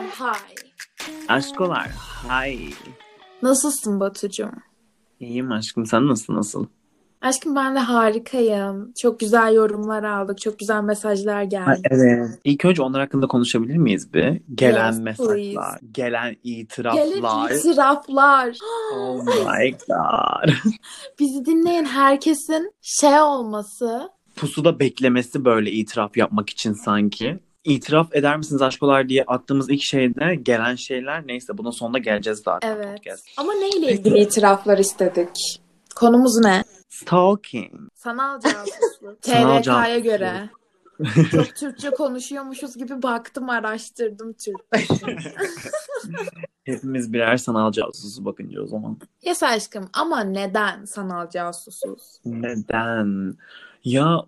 Aşkolar hay. Aşkolar. Hay. Nasılsın Batucuğum? İyiyim aşkım. Sen nasıl nasıl? Aşkım ben de harikayım. Çok güzel yorumlar aldık. Çok güzel mesajlar geldi. evet. İlk önce onlar hakkında konuşabilir miyiz bir? Gelen Yes, mesajlar, please. gelen Gelen itiraflar. itiraflar. Oh my god. Bizi dinleyen herkesin şey olması. Pusuda beklemesi böyle itiraf yapmak için sanki. İtiraf eder misiniz aşkolar diye attığımız ilk şeyde gelen şeyler neyse bunun sonunda geleceğiz zaten Evet. podcast. Ama neyle ilgili itiraflar istedik? Konumuz ne? Stalking. Sanal casusluk. TRK'ya göre. Çok Türkçe konuşuyormuşuz gibi baktım araştırdım Türkçe. Hepimiz birer sanal casusu bakınca o zaman. yes aşkım ama neden sanal casusuz? Neden? Ya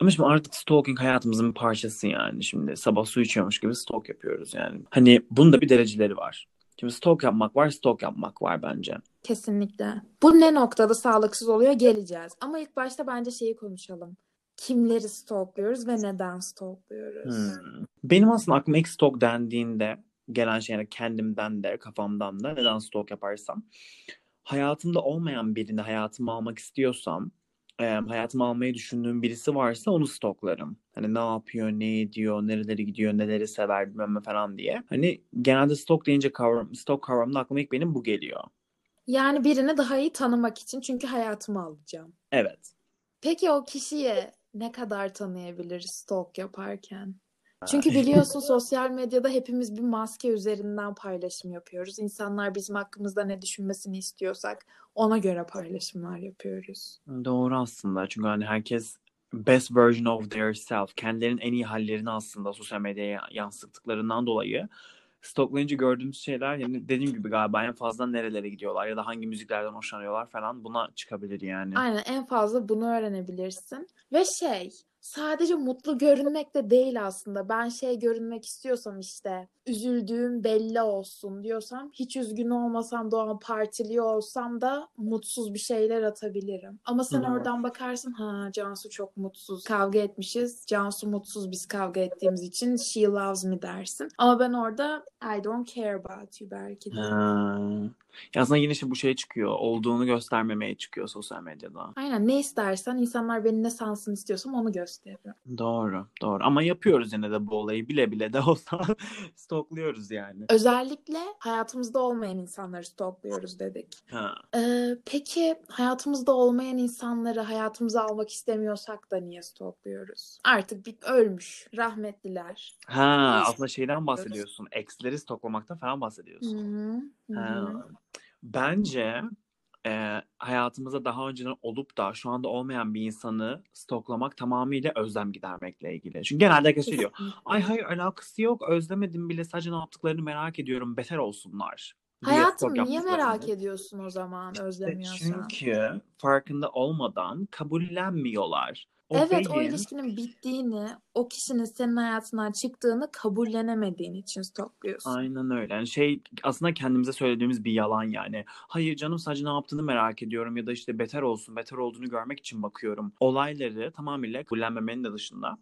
ama şimdi artık stalking hayatımızın bir parçası yani. Şimdi sabah su içiyormuş gibi stalk yapıyoruz yani. Hani bunun da bir dereceleri var. Şimdi stalk yapmak var, stalk yapmak var bence. Kesinlikle. Bu ne noktada sağlıksız oluyor geleceğiz. Ama ilk başta bence şeyi konuşalım. Kimleri stalkluyoruz ve neden stalkluyoruz? Hmm. Benim aslında aklıma ilk stalk dendiğinde gelen şey yani kendimden de kafamdan da neden stalk yaparsam hayatımda olmayan birini hayatıma almak istiyorsam e, hayatıma almayı düşündüğüm birisi varsa onu stalklarım. Hani ne yapıyor, ne ediyor, nereleri gidiyor, neleri sever bilmem falan diye. Hani genelde stalk deyince kavram, stalk kavramında aklıma ilk benim bu geliyor. Yani birini daha iyi tanımak için çünkü hayatıma alacağım. Evet. Peki o kişiyi ne kadar tanıyabiliriz stalk yaparken? Çünkü biliyorsun sosyal medyada hepimiz bir maske üzerinden paylaşım yapıyoruz. İnsanlar bizim hakkımızda ne düşünmesini istiyorsak ona göre paylaşımlar yapıyoruz. Doğru aslında. Çünkü hani herkes best version of their self. Kendilerinin en iyi hallerini aslında sosyal medyaya yansıttıklarından dolayı stalklayınca gördüğümüz şeyler yani dediğim gibi galiba en fazla nerelere gidiyorlar ya da hangi müziklerden hoşlanıyorlar falan buna çıkabilir yani. Aynen en fazla bunu öğrenebilirsin. Ve şey sadece mutlu görünmek de değil aslında. Ben şey görünmek istiyorsam işte üzüldüğüm belli olsun diyorsam hiç üzgün olmasam da o an partiliyor olsam da mutsuz bir şeyler atabilirim. Ama sen Hı. oradan bakarsın ha Cansu çok mutsuz. Kavga etmişiz. Cansu mutsuz biz kavga ettiğimiz için she loves me dersin. Ama ben orada I don't care about you belki de. Ha. Ya aslında yine işte bu şey çıkıyor. Olduğunu göstermemeye çıkıyor sosyal medyada. Aynen ne istersen insanlar beni ne sansın istiyorsam onu gösteririm. Doğru, doğru. Ama yapıyoruz yine de bu olayı bile bile de olsa stalkluyoruz yani. Özellikle hayatımızda olmayan insanları stalkluyoruz dedik. Ha. Ee, peki hayatımızda olmayan insanları hayatımıza almak istemiyorsak da niye stalkluyoruz? Artık bir ölmüş, rahmetliler. Ha, Hiç- aslında şeyden bahsediyorsun. Ex'leri stalklamaktan falan bahsediyorsun. hı, hı Ha. Bence e, hayatımızda daha önceden olup da şu anda olmayan bir insanı stalklamak tamamıyla özlem gidermekle ilgili. Çünkü genelde herkes şey diyor. Ay hayır alakası yok. Özlemedim bile. Sadece ne yaptıklarını merak ediyorum. Beter olsunlar. Hayatım niye merak ediyorsun o zaman özlemiyorsan? çünkü farkında olmadan kabullenmiyorlar. O Evet o beyin ilişkinin bittiğini, o kişinin senin hayatından çıktığını kabullenemediğin için stalkluyorsun. Aynen öyle. Yani şey aslında kendimize söylediğimiz bir yalan yani. Hayır canım sadece ne yaptığını merak ediyorum ya da işte beter olsun, beter olduğunu görmek için bakıyorum. Olayları tamamıyla kabullenmemenin de dışında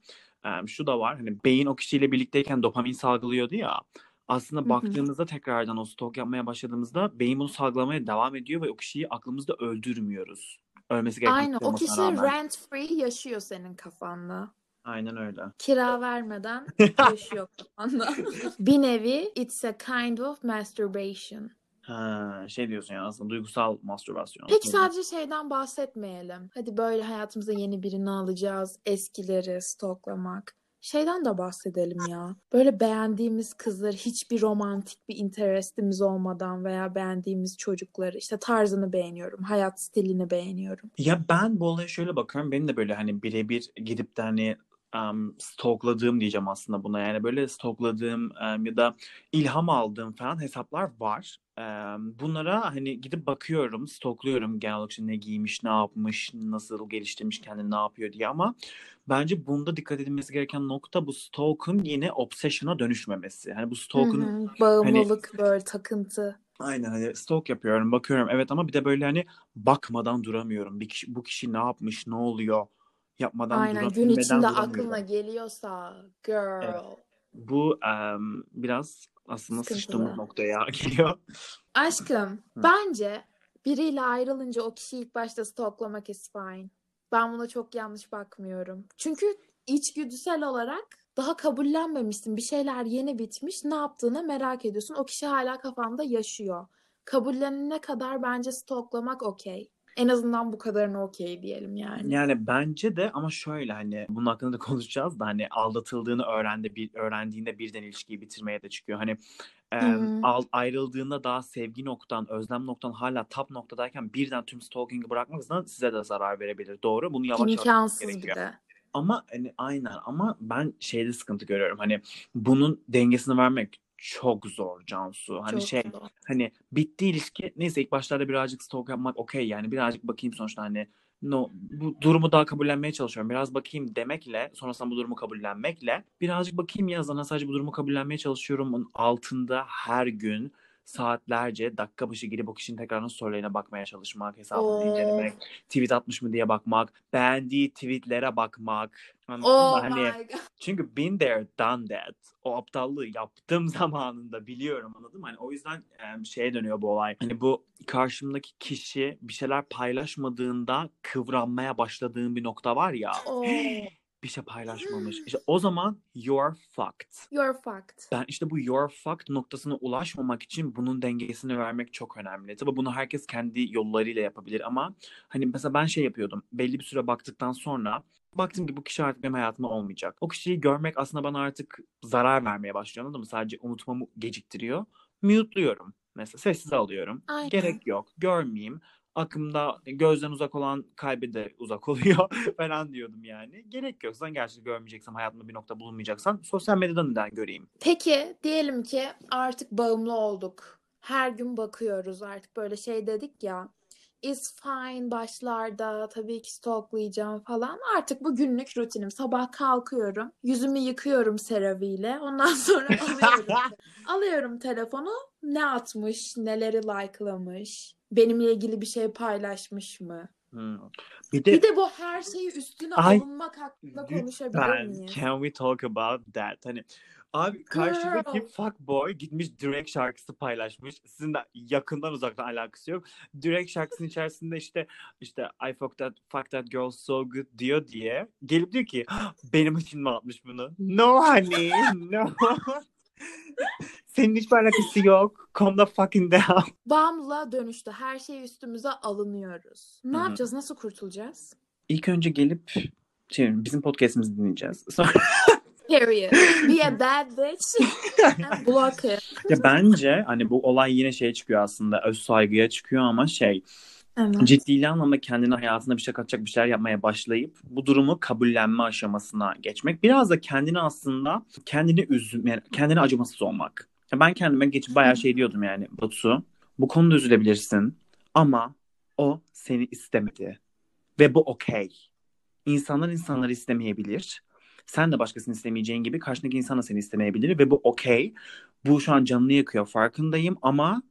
şu da var. Hani beyin o kişiyle birlikteyken dopamin salgılıyordu ya. Aslında Hı hı. baktığımızda tekrardan o stalk yapmaya başladığımızda beyin bunu salgılamaya devam ediyor ve o kişiyi aklımızda öldürmüyoruz. Ölmesi gereken Aynen o kişi rağmen. rent free yaşıyor senin kafanda. Aynen öyle. Kira vermeden yaşıyor kafanda. Bir nevi it's a kind of masturbation. Ha, şey diyorsun ya aslında duygusal mastürbasyon. Peki sadece şeyden bahsetmeyelim. Hadi böyle hayatımıza yeni birini alacağız. Eskileri stalklamak. Şeyden de bahsedelim ya. Böyle beğendiğimiz kızları hiçbir romantik bir interestimiz olmadan veya beğendiğimiz çocukları işte tarzını beğeniyorum, hayat stilini beğeniyorum. Ya ben bu olaya şöyle bakıyorum. Benim de böyle hani birebir gidip de hani um, stalkladığım diyeceğim aslında buna. Yani böyle stalkladığım um, ya da ilham aldığım falan hesaplar var. Um, bunlara hani gidip bakıyorum, stalkluyorum genel olarak işte ne giymiş, ne yapmış, nasıl geliştirmiş kendini, ne yapıyor diye ama bence bunda dikkat edilmesi gereken nokta bu stalk'un yine obsession'a dönüşmemesi. Hani bu stalk'un hı, Bağımlılık böyle takıntı. Aynen hani stalk yapıyorum, bakıyorum evet ama bir de böyle hani bakmadan duramıyorum. Bir kişi, bu kişi ne yapmış, ne oluyor yapmadan Aynen gün içinde aklına geliyorsa girl. Evet. Bu em, biraz aslında Sıkıntılı. sıçtığımız noktaya geliyor. Aşkım, bence biriyle ayrılınca o kişiyi ilk başta stalklamak is fine. Ben buna çok yanlış bakmıyorum. Çünkü içgüdüsel olarak daha kabullenmemişsin. Bir şeyler yeni bitmiş. Ne yaptığını merak ediyorsun. O kişi hala kafanda yaşıyor. Kabullenene kadar bence stalklamak okey. En azından bu kadarını okey diyelim yani. Yani bence de ama şöyle hani bunun hakkında da konuşacağız da hani aldatıldığını öğrendi bir öğrendiğinde birden ilişkiyi bitirmeye de çıkıyor. Hani e, al- ayrıldığında daha sevgi noktan, özlem noktan hala tap noktadayken birden tüm stalking'i bırakmak size de zarar verebilir. Doğru. Bunu yavaş yavaş İmkansız bir gerekiyor. de. Ama hani aynen ama ben şeyde sıkıntı görüyorum. Hani bunun dengesini vermek çok zor Cansu. Hani Çok şey zor. hani bitti ilişki neyse ilk başlarda birazcık stalk yapmak okey yani birazcık bakayım sonuçta hani no bu durumu daha kabullenmeye çalışıyorum. Biraz bakayım demekle sonrasında bu durumu kabullenmekle birazcık bakayım yazana sadece bu durumu kabullenmeye çalışıyorum. Onun altında her gün saatlerce dakika başı girip o kişinin tekrardan storylerine bakmaya çalışmak, hesabını Oo. incelemek, tweet atmış mı diye bakmak, beğendiği tweetlere bakmak. Anladın Oh mı? Hani çünkü been there, done that. O aptallığı yaptığım zamanında biliyorum anladın mı? Hani o yüzden e, şeye dönüyor bu olay. Hani bu karşımdaki kişi bir şeyler paylaşmadığında kıvranmaya başladığın bir nokta var ya. Oh, Bir şey paylaşmamış. İşte o zaman you're fucked. you're fucked. Ben işte bu you're fucked noktasına ulaşmamak için bunun dengesini vermek çok önemli. Tabii bunu herkes kendi yollarıyla yapabilir ama hani mesela ben şey yapıyordum. Belli bir süre baktıktan sonra baktım ki bu kişi artık benim hayatımda olmayacak. O kişiyi görmek aslında bana artık zarar vermeye başlıyor anladın mı? Sadece unutmamı geciktiriyor. Mute'luyorum. Mesela sessize alıyorum. Aynen. Gerek yok. Görmeyeyim. Aklımda gözden uzak olan kalbi de uzak oluyor falan diyordum yani. Gerek yok. Sen gerçekten görmeyeceksen, hayatımda bir nokta bulunmayacaksan sosyal medyadan neden göreyim? Peki diyelim ki artık bağımlı olduk. Her gün bakıyoruz artık böyle şey dedik ya. Is fine başlarda tabii ki stalklayacağım falan. Artık bu günlük rutinim. Sabah kalkıyorum. Yüzümü yıkıyorum CeraVe'yle. Ondan sonra alıyorum. alıyorum telefonu. Ne atmış, neleri likelamış. Benimle ilgili bir şey paylaşmış mı? Hmm. Bir de Bir de bu her şeyi üstüne Ay, alınmak hakkında konuşabilir miyiz? can we talk about that? Hani abi karşıdaki Girl. fuckboy gitmiş Drake şarkısı paylaşmış. Sizin de yakından uzaktan alakası yok. Drake şarkısının içerisinde işte işte I fucked that, fucked that girl so good diyor diye gelip diyor ki benim için mi atmış bunu? No honey, no. Senin hiçbir alakası yok. Calm the fucking down. Bağımlılığa dönüştü. Her şey üstümüze alınıyoruz. Ne Hı hı. yapacağız? Nasıl kurtulacağız? İlk önce gelip şey, bizim podcast'imizi dinleyeceğiz. Sonra Period. Be a bad bitch and block it. Ya bence hani bu olay yine şey çıkıyor aslında öz saygıya çıkıyor ama şey Evet. ciddi anlamda kendine hayatına bir şey katacak bir şeyler yapmaya başlayıp bu durumu kabullenme aşamasına geçmek. Biraz da kendini aslında kendini üzüm yani kendine acımasız olmak. Ben kendime geçip bayağı şey diyordum yani Batu bu konuda üzülebilirsin ama o seni istemedi ve bu okey. İnsanlar insanları istemeyebilir. Sen de başkasını istemeyeceğin gibi karşındaki insan da seni istemeyebilir ve bu okey. Bu şu an canını yakıyor farkındayım ama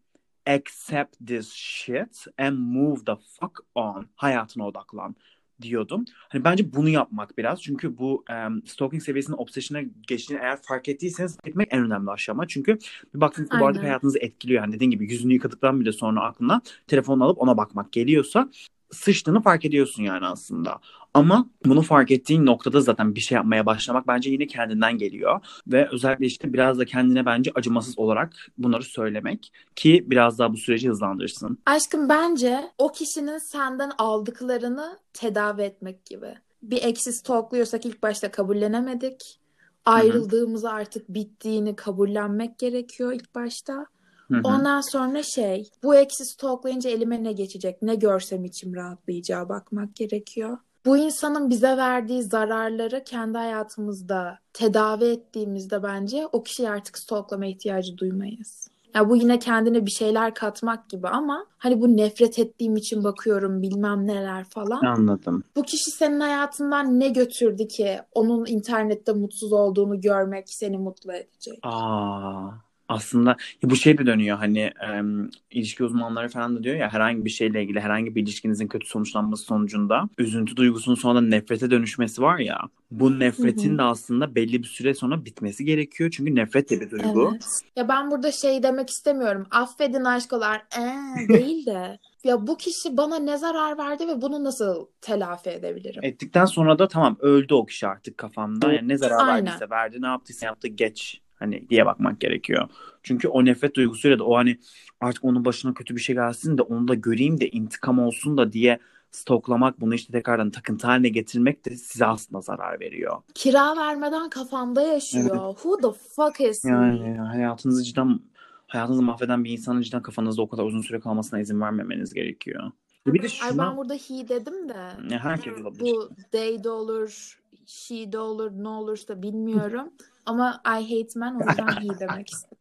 accept this shit and move the fuck on. Hayatına odaklan diyordum. Hani bence bunu yapmak biraz. Çünkü bu um, stalking seviyesinin obsession'a geçtiğini eğer fark ettiyseniz etmek en önemli aşama. Çünkü bir baktığınız ki bu artık hayatınızı etkiliyor. Yani dediğin gibi yüzünü yıkadıktan bile sonra aklına telefonunu alıp ona bakmak geliyorsa sıçtığını fark ediyorsun yani aslında. Ama bunu fark ettiğin noktada zaten bir şey yapmaya başlamak bence yine kendinden geliyor. Ve özellikle işte biraz da kendine bence acımasız olarak bunları söylemek ki biraz daha bu süreci hızlandırsın. Aşkım bence o kişinin senden aldıklarını tedavi etmek gibi. Bir eksi stalkluyorsak ilk başta kabullenemedik. Ayrıldığımızı artık bittiğini kabullenmek gerekiyor ilk başta. Hı hı. Ondan sonra şey, bu eksi stalklayınca elime ne geçecek, ne görsem içim rahatlayacağı bakmak gerekiyor. Bu insanın bize verdiği zararları kendi hayatımızda tedavi ettiğimizde bence o kişiyi artık stalklama ihtiyacı duymayız. Ya bu yine kendine bir şeyler katmak gibi ama hani bu nefret ettiğim için bakıyorum bilmem neler falan. Anladım. Bu kişi senin hayatından ne götürdü ki onun internette mutsuz olduğunu görmek seni mutlu edecek? Aa, aslında bu şey de dönüyor hani em, ilişki uzmanları falan da diyor ya herhangi bir şeyle ilgili herhangi bir ilişkinizin kötü sonuçlanması sonucunda üzüntü duygusunun sonra nefrete dönüşmesi var ya bu nefretin de aslında belli bir süre sonra bitmesi gerekiyor çünkü nefret de bir duygu. Evet. Ya ben burada şey demek istemiyorum. Affedin aşkolar. Ee, değil de. Ya bu kişi bana ne zarar verdi ve bunu nasıl telafi edebilirim? Ettikten sonra da tamam öldü o kişi artık kafamda. Yani ne zarar Aynen. verdiyse verdi, ne yaptıysa yaptı geç hani diye bakmak gerekiyor. Çünkü o nefret duygusuyla da o hani artık onun başına kötü bir şey gelsin de onu da göreyim de intikam olsun da diye stoklamak bunu işte tekrardan takıntı haline getirmek de size aslında zarar veriyor. Kira vermeden kafamda yaşıyor. Who the fuck is? Yani hayatınızı cidden hayatınızı mahveden bir insanın cidden kafanızda o kadar uzun süre kalmasına izin vermemeniz gerekiyor. Bir de Ay şuna ben burada he dedim de. Ya herkes olabilir. Bu they de olur, she de olur, ne olursa bilmiyorum. Ama I hate men o yüzden he demek istedim.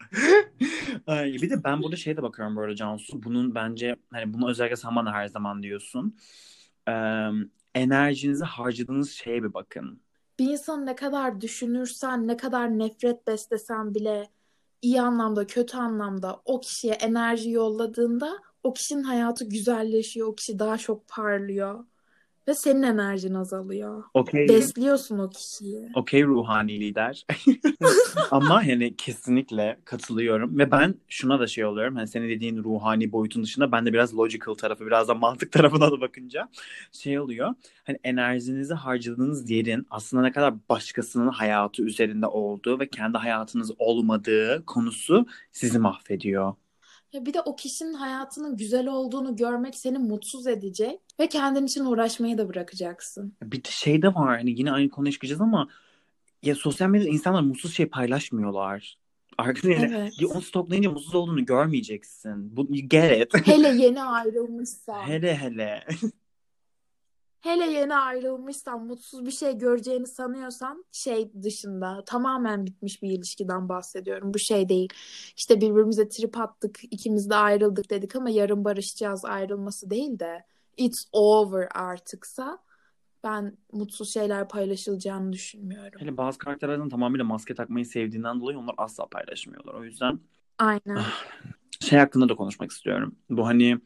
Ay, bir de ben burada şeye de bakıyorum böyle Cansu. Bunun bence hani bunu özellikle sen bana her zaman diyorsun. Ee, enerjinizi harcadığınız şeye bir bakın. Bir insanı ne kadar düşünürsen, ne kadar nefret beslesen bile iyi anlamda, kötü anlamda o kişiye enerji yolladığında o kişinin hayatı güzelleşiyor, o kişi daha çok parlıyor ve senin enerjin azalıyor. Okey. Besliyorsun o kişiyi. Okey ruhani lider. Ama yani kesinlikle katılıyorum ve ben şuna da şey oluyorum. Hani senin dediğin ruhani boyutun dışında ben de biraz logical tarafı, biraz da mantık tarafına da bakınca şey oluyor. Hani enerjinizi harcadığınız yerin aslında ne kadar başkasının hayatı üzerinde olduğu ve kendi hayatınız olmadığı konusu sizi mahvediyor. Ya bir de o kişinin hayatının güzel olduğunu görmek seni mutsuz edecek ve kendin için uğraşmayı da bırakacaksın. Bir de şey de var hani yine aynı konuya çıkacağız ama ya sosyal medyada insanlar mutsuz şey paylaşmıyorlar. Arkadaşlar Evet. ya onu stoklayınca mutsuz olduğunu görmeyeceksin. Bu get it. Hele yeni ayrılmışsan. hele hele. Hele yeni ayrılmışsan, mutsuz bir şey göreceğini sanıyorsan şey dışında tamamen bitmiş bir ilişkiden bahsediyorum. Bu şey değil. İşte birbirimize trip attık, ikimiz de ayrıldık dedik ama yarın barışacağız ayrılması değil de it's over artıksa ben mutsuz şeyler paylaşılacağını düşünmüyorum. Hele bazı karakterlerden tamamıyla maske takmayı sevdiğinden dolayı onlar asla paylaşmıyorlar. O yüzden Aynen. şey hakkında da konuşmak istiyorum. Bu hani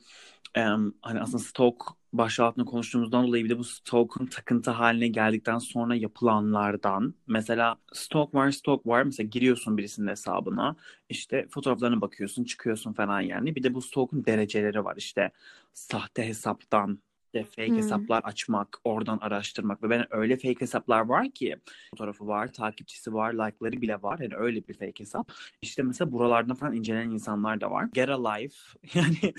em, hani aslında stalk başlığı konuştuğumuzdan dolayı bir de bu stalk'un takıntı haline geldikten sonra yapılanlardan mesela stalk var stalk var. Mesela giriyorsun birisinin hesabına işte fotoğraflarına bakıyorsun çıkıyorsun falan yani. Bir de bu stalk'un dereceleri var. İşte sahte hesaptan işte fake Hmm. hesaplar açmak, oradan araştırmak ve ben öyle fake hesaplar var ki fotoğrafı var, takipçisi var, like'ları bile var. Yani öyle bir fake hesap. İşte mesela buralardan falan inceleyen insanlar da var. Get a life. Yani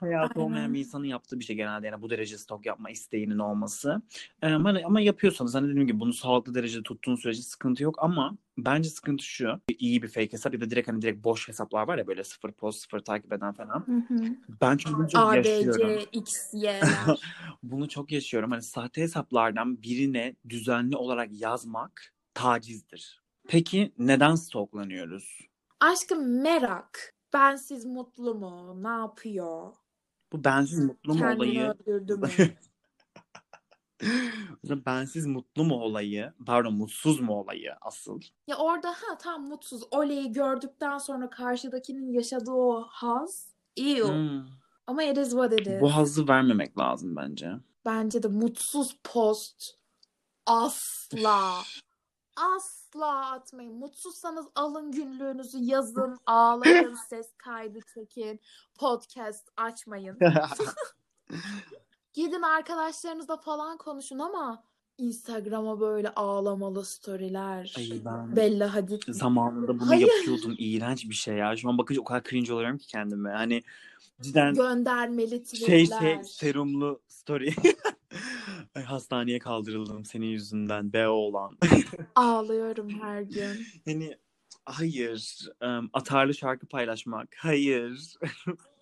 hayatı olmayan bir insanın yaptığı bir şey genelde. Yani bu derece stok yapma isteğinin olması. Ama, ama yapıyorsanız hani dediğim gibi bunu sağlıklı derecede tuttuğun sürece sıkıntı yok ama bence sıkıntı şu. iyi bir fake hesap ya da direkt hani direkt boş hesaplar var ya böyle sıfır post, sıfır takip eden falan. Hı hı. Ben çünkü bunu çok yaşıyorum. ABC, XY'ler. Bunu çok yaşıyorum. Hani sahte hesaplardan birine düzenli olarak yazmak tacizdir. Peki neden stalklanıyoruz? Aşkım merak. Bensiz mutlu mu? Ne yapıyor? Bu bensiz mutlu mu Kendini olayı? öldürdü mü? Mesela bensiz mutlu mu olayı? Pardon mutsuz mu olayı asıl? Ya orada ha tam mutsuz. Oleyi gördükten sonra karşıdakinin yaşadığı o haz. Ew. Hmm. Ama it is what it is. Bu hazzı vermemek lazım bence. Bence de mutsuz post asla asla atmayın. Mutsuzsanız alın günlüğünüzü yazın, ağlayın, ses kaydı çekin, podcast açmayın. Gidin arkadaşlarınızla falan konuşun ama Instagram'a böyle ağlamalı storyler. Ay ben Bella Hadid. zamanında bunu Hayır. yapıyordum. İğrenç bir şey ya. Şu an bakınca o kadar cringe oluyorum ki kendime. Hani cidden Göndermeli şey tweetler. şey serumlu story. Ay, hastaneye kaldırıldım senin yüzünden be oğlan. Ağlıyorum her gün. Hani hayır. Em, atarlı şarkı paylaşmak. Hayır.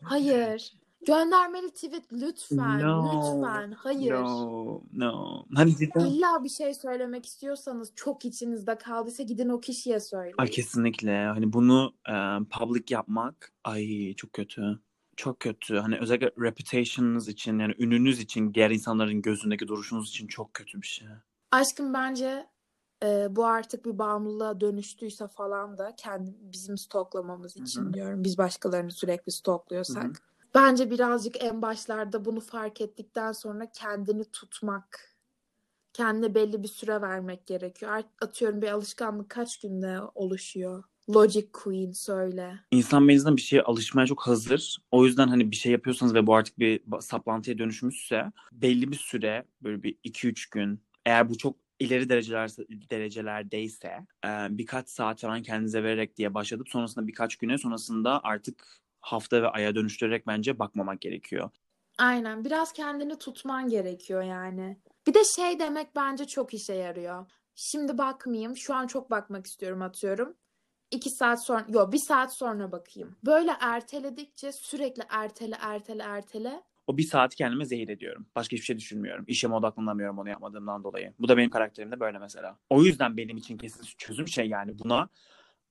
Hayır. Göndermeli tweet lütfen. No. Lütfen. Hayır. No. No. Hani cidden. İlla bir şey söylemek istiyorsanız çok içinizde kaldıysa gidin o kişiye söyleyin. Ay kesinlikle. Hani bunu em, public yapmak ay çok kötü. Çok kötü. Hani özellikle reputation'ınız için yani ününüz için diğer insanların gözündeki duruşunuz için çok kötü bir şey. Aşkım bence e, bu artık bir bağımlılığa dönüştüyse falan da kendi bizim stoklamamız için Hı hı. diyorum. Biz başkalarını sürekli stokluyorsak. Hı hı. Bence birazcık en başlarda bunu fark ettikten sonra kendini tutmak, kendine belli bir süre vermek gerekiyor. Atıyorum bir alışkanlık kaç günde oluşuyor? Logic Queen söyle. İnsan beyninde bir şeye alışmaya çok hazır. O yüzden hani bir şey yapıyorsanız ve bu artık bir saplantıya dönüşmüşse belli bir süre böyle bir 2-3 gün eğer bu çok ileri dereceler derecelerdeyse birkaç saat falan kendinize vererek diye başladıp sonrasında birkaç güne sonrasında artık hafta ve aya dönüştürerek bence bakmamak gerekiyor. Aynen. Biraz kendini tutman gerekiyor yani. Bir de şey demek bence çok işe yarıyor. Şimdi bakmayayım. Şu an çok bakmak istiyorum atıyorum. İki saat sonra, yok bir saat sonra bakayım. Böyle erteledikçe sürekli ertele, ertele, ertele. O bir saati kendime zehir ediyorum. Başka hiçbir şey düşünmüyorum. İşime odaklanamıyorum onu yapmadığımdan dolayı. Bu da benim karakterimde böyle mesela. O yüzden benim için kesin çözüm şey yani buna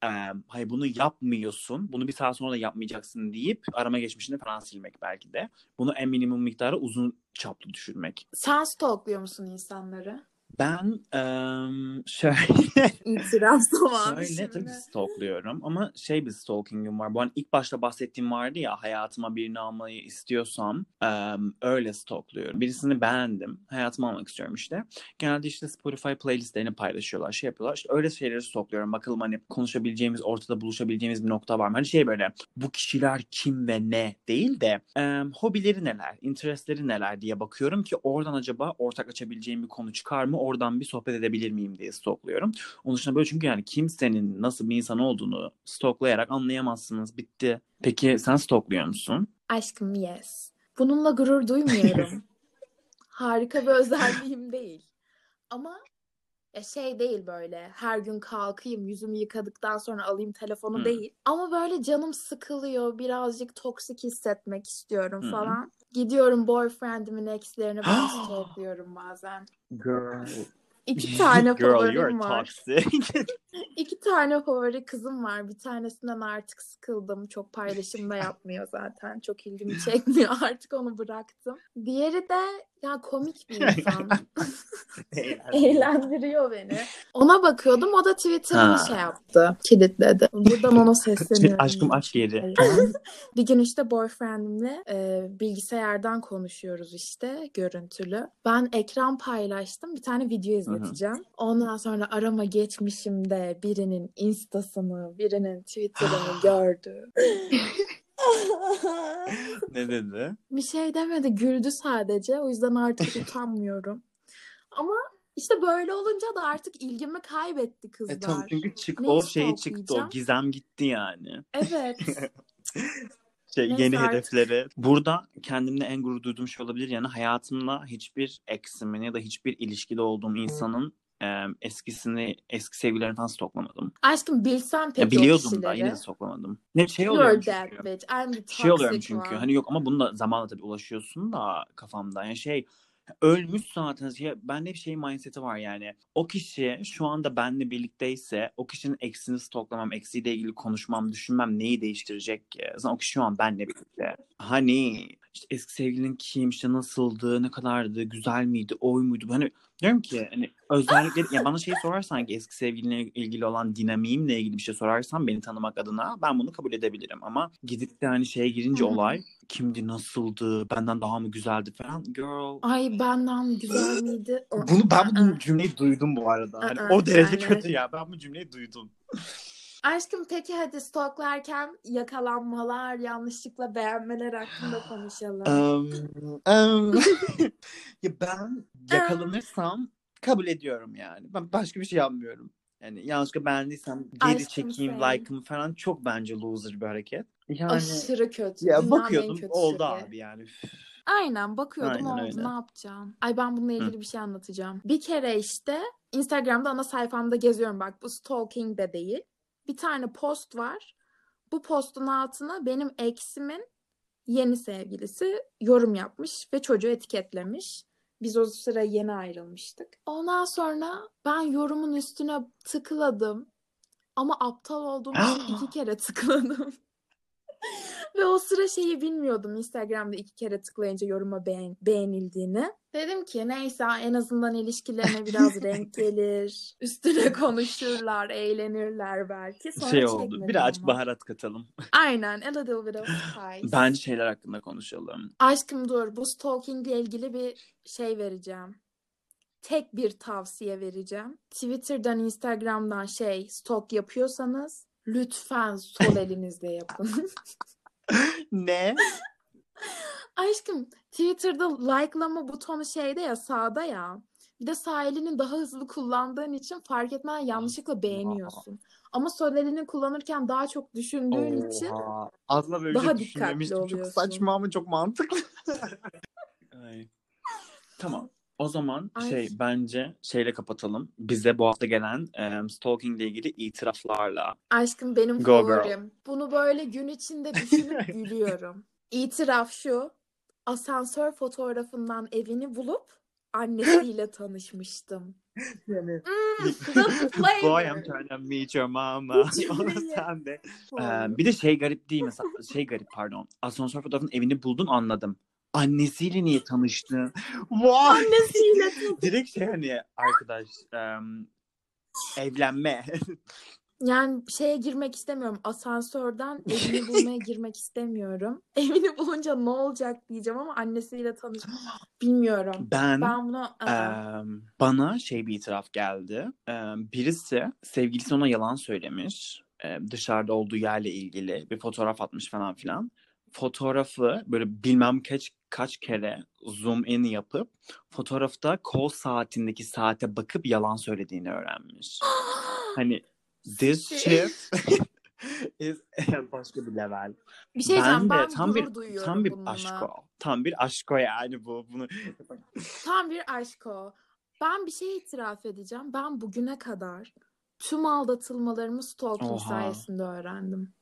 e, hayır bunu yapmıyorsun. Bunu bir saat sonra da yapmayacaksın deyip arama geçmişini falan silmek belki de. Bunu en minimum miktarı uzun çaplı düşürmek. Sen stalkluyor musun insanları? Ben em, şöyle İtiraf zamanı Şöyle tabii stalkluyorum ama şey bir stalking'im var. Bu hani ilk başta bahsettiğim vardı ya hayatıma birini almayı istiyorsam em, öyle stalkluyorum. Birisini beğendim. Hayatıma almak istiyorum işte. Genelde işte Spotify playlistlerini paylaşıyorlar. Şey yapıyorlar. İşte öyle şeyleri stalkluyorum. Bakalım hani konuşabileceğimiz, ortada buluşabileceğimiz bir nokta var mı? Hani şey böyle bu kişiler kim ve ne değil de em, hobileri neler, interestleri neler diye bakıyorum ki oradan acaba ortak açabileceğim bir konu çıkar mı? Oradan bir sohbet edebilir miyim diye stalkluyorum. Onun dışında böyle çünkü yani kimsenin nasıl bir insan olduğunu stalklayarak anlayamazsınız. Bitti. Peki sen stalkluyor musun? Aşkım yes. Bununla gurur duymuyorum. Harika bir özelliğim değil. Ama şey değil böyle her gün kalkayım yüzümü yıkadıktan sonra alayım telefonu Hı. değil. Ama böyle canım sıkılıyor birazcık toksik hissetmek istiyorum Hı. falan. Gidiyorum boyfriendimin exlerini ben stalkluyorum bazen. Girl. İki tane Girl favorim var. İki tane favori kızım var. Bir tanesinden artık sıkıldım. Çok paylaşım da yapmıyor zaten. Çok ilgimi çekmiyor. Artık onu bıraktım. Diğeri de ya komik bir insan. Eğlendiriyor beni. Ona bakıyordum. O da Twitter'ını Ha. şey yaptı. Kilitledi. Buradan ona sesleniyorum. Aşkım aç geri. bir gün işte boyfriendimle e, bilgisayardan konuşuyoruz işte görüntülü. Ben ekran paylaştım. Bir tane video izleteceğim. Ondan sonra arama geçmişimde birinin instasını, birinin Twitter'ını gördü. ne dedi? Bir şey demedi. Güldü sadece. O yüzden artık utanmıyorum. Ama işte böyle olunca da artık ilgimi kaybetti kızlar. E tamam çünkü çık o şey çıktı o gizem gitti yani. Evet. Şey Neyse yeni artık. hedefleri. Burada kendimle en gurur duyduğum şey olabilir yani hayatımda hiçbir eksimin ya da hiçbir ilişkide olduğum insanın e, eskisini eski sevgilerini falan stoklamadım. Aşkım bilsen peki Ya biliyordum o da kişileri. yine de stoklamadım. Ne şey that çünkü. bitch. I'm the Şey oluyorum çünkü. one. Hani yok ama bununla zamanla tabii ulaşıyorsun da kafamda. Yani şey ölmüş zaten. Ya, bende bir şey mindseti var yani. O kişi şu anda benimle birlikteyse o kişinin eksini stoklamam, eksiyle ilgili konuşmam, düşünmem neyi değiştirecek ki? Zaten o kişi şu an benimle birlikte. Hani işte eski sevgilin kim, işte nasıldı, ne kadardı, güzel miydi, oy muydu? Hani diyorum ki hani özellikle ya bana şey sorarsan ki eski sevgilinle ilgili olan dinamiğimle ilgili bir şey sorarsan beni tanımak adına ben bunu kabul edebilirim ama gidip de hani şeye girince olay kimdi, nasıldı, benden daha mı güzeldi falan girl. Ay benden güzel miydi? Bunu ben bu cümleyi duydum bu arada. Hani o derece kötü ya. Ben bu cümleyi duydum. Aşkım peki hadi stalklarken yakalanmalar, yanlışlıkla beğenmeler hakkında konuşalım. Um, um, ya ben yakalanırsam kabul ediyorum yani. Ben başka bir şey yapmıyorum. Yani yanlışlıkla beğendiysem geri Aşkım çekeyim same. like'ımı falan çok bence loser bir hareket. Yani Aşırı kötü. ya Dünyanın bakıyordum kötü oldu şeyi. abi yani. Aynen bakıyordum Aynen oldu öyle. ne yapacağım. Ay ben bununla ilgili bir şey anlatacağım. Bir kere işte Instagram'da ana sayfamda geziyorum bak bu stalking de değil. Bir tane post var. Bu postun altına benim eksimin yeni sevgilisi yorum yapmış ve çocuğu etiketlemiş. Biz o sıra yeni ayrılmıştık. Ondan sonra ben yorumun üstüne tıkladım. Ama aptal olduğum için iki kere tıkladım. Ve o sıra şeyi bilmiyordum Instagram'da iki kere tıklayınca yoruma beğen- beğenildiğini. Dedim ki neyse en azından ilişkilerine biraz renk gelir. Üstüne konuşurlar, eğlenirler belki. Sonra şey oldu. Birazcık ama. baharat katalım. Aynen. A little bit of spice. Bence şeyler hakkında konuşalım. Aşkım dur. Bu stalking ile ilgili bir şey vereceğim. Tek bir tavsiye vereceğim. Twitter'dan, Instagram'dan şey stalk yapıyorsanız lütfen sol elinizle yapın. ne? Aşkım Twitter'da like'lama butonu şeyde ya sağda ya. Bir de sağ elini daha hızlı kullandığın için fark etmeden yanlışlıkla beğeniyorsun. Ama sol elini kullanırken daha çok düşündüğün için Oha. Aslında böyle daha şey dikkatli düşünmemiştim. Çok oluyorsun. saçma ama çok mantıklı. Ay. Tamam. O zaman Ay. şey bence şeyle kapatalım. Bize bu hafta gelen e, stalking ile ilgili itiraflarla. Aşkım benim Go girl. favorim. Bunu böyle gün içinde düşünüp gülüyorum. İtiraf şu. Asansör fotoğrafından evini bulup annesiyle tanışmıştım. Yani Mm. Boy I'm trying to meet your mama. Sen de. Ee, bir de şey garip değil mesela. Şey garip pardon. Asansör fotoğrafının evini buldun anladım. Annesiyle niye tanıştın? Vay! Annesiyle. Direkt şey hani arkadaş em, evlenme. Yani şeye girmek istemiyorum. Asansörden evini bulmaya girmek istemiyorum. Evini bulunca ne olacak diyeceğim ama annesiyle tanış. Bilmiyorum. Ben Ben buna em, bana şey bir itiraf geldi. Em, birisi sevgilisi ona yalan söylemiş. Em, dışarıda olduğu yerle ilgili bir fotoğraf atmış falan filan. Fotoğrafı böyle bilmem kaç kaç kere zoom in yapıp fotoğrafta kol saatindeki saate bakıp yalan söylediğini öğrenmiş. Hani this Şey- shit is başka bir level. bir şey diyeceğim. Ben de Ben tam bir duyuyorum tam bir bununla. aşko. Tam bir aşko yani bu. Bunu Tam bir aşk o. Ben bir şey itiraf edeceğim. Ben bugüne kadar tüm aldatılmalarımı stalking Oha. sayesinde öğrendim.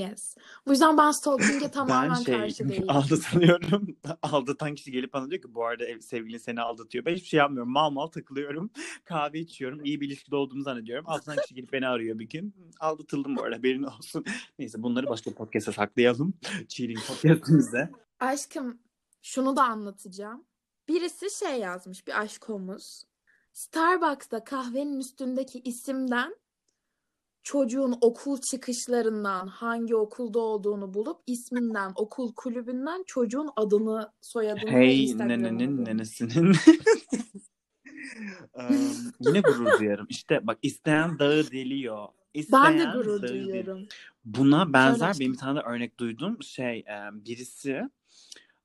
Yes. Bu yüzden ben stalking'e ben tamamen şey karşı değilim. aldatılıyorum. Aldatan kişi gelip bana diyor ki bu arada ev- sevgilin seni aldatıyor. Ben hiçbir şey yapmıyorum. Mal mal takılıyorum. Kahve içiyorum. İyi bir ilişkide olduğumu zannediyorum. Aldatan kişi gelip beni arıyor bir gün. Aldatıldım bu arada haberin olsun. Neyse bunları başka podcast'a saklayalım. Cheating podcast'imizde. Aşkım şunu da anlatacağım. Birisi şey yazmış bir aşkomuz. Starbucks'ta kahvenin üstündeki isimden çocuğun okul çıkışlarından hangi okulda olduğunu bulup isminden, okul kulübünden çocuğun adını, soyadını Hey nenenin nenesinin. Em, yine gurur duyarım. İşte bak isteyen dağı deliyor. Ben de İsteyen gurur duyuyorum. Buna benzer benim bir tane de örnek duydum. Şey birisi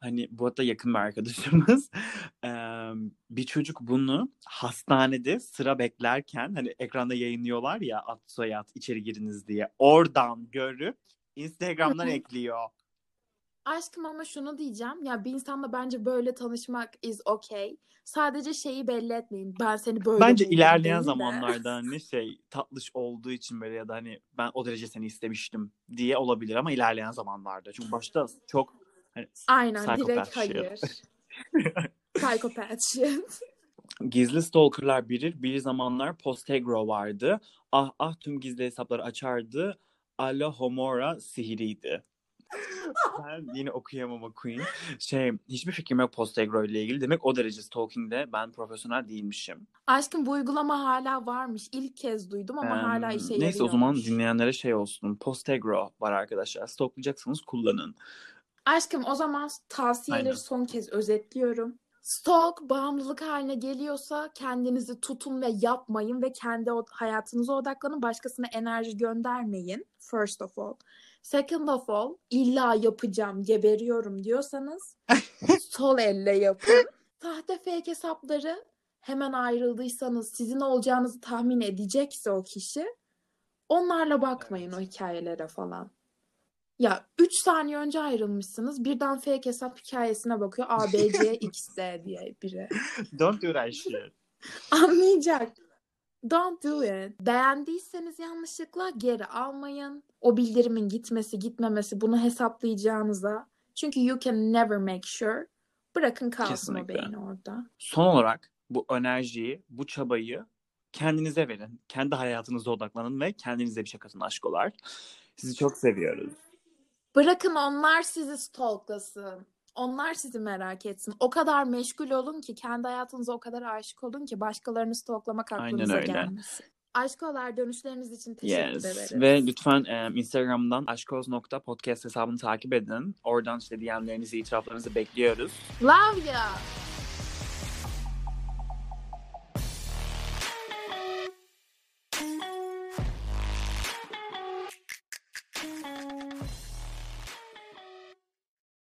hani bu hatta yakın bir arkadaşımız e, bir çocuk bunu hastanede sıra beklerken hani ekranda yayınlıyorlar ya at soyad içeri giriniz diye oradan görüp Instagram'dan ekliyor. Aşkım ama şunu diyeceğim. Ya bir insanla bence böyle tanışmak is okay. Sadece şeyi belli etmeyin. Ben seni böyle Bence ilerleyen de. zamanlarda hani şey tatlış olduğu için böyle ya da hani ben o derece seni istemiştim diye olabilir ama ilerleyen zamanlarda. Çünkü başta çok hani Aynen direkt hayır. Shit. Gizli stalkerlar bilir. Bir zamanlar Postegro vardı. Ah ah tüm gizli hesapları açardı. Alla Homora sihiriydi. ben yine okuyamam o Queen. Şey hiçbir fikrim yok Postegro ile ilgili. Demek o derece stalking'de ben profesyonel değilmişim. Aşkım bu uygulama hala varmış. İlk kez duydum ama hala Em, işe yarıyormuş. neyse o zaman dinleyenlere şey olsun. Postegro var arkadaşlar. Stalklayacaksanız kullanın. Aşkım o zaman tavsiyeleri Aynen. son kez özetliyorum. Stalk bağımlılık haline geliyorsa kendinizi tutun ve yapmayın ve kendi hayatınıza odaklanın. Başkasına enerji göndermeyin. First of all. Second of all, illa yapacağım, geberiyorum diyorsanız sol elle yapın. Sahte fake hesapları hemen ayrıldıysanız sizin olacağınızı tahmin edecekse o kişi onlarla bakmayın o hikayelere falan. Ya 3 saniye önce ayrılmışsınız. Birden fake hesap hikayesine bakıyor. A, B, C, X, D diye biri. Don't do that shit. Anlayacak. Don't do it. Beğendiyseniz yanlışlıkla geri almayın. O bildirimin gitmesi gitmemesi bunu hesaplayacağınıza. Çünkü you can never make sure. Bırakın kalsın o beyin orada. Son olarak bu enerjiyi, bu çabayı kendinize verin. Kendi hayatınıza odaklanın ve kendinize bir şey katın aşkolar. Sizi çok seviyoruz. Bırakın onlar sizi stalklasın. Onlar sizi merak etsin. O kadar meşgul olun ki kendi hayatınıza o kadar aşık olun ki başkalarını stalklamak Aynen aklınıza öyle. gelmesin. Aşkolar dönüşleriniz için teşekkür Yes. ederiz. Ve lütfen e, Instagram'dan aşkoz.podcast hesabını takip edin. Oradan işte DM'lerinizi, itiraflarınızı bekliyoruz. Love ya.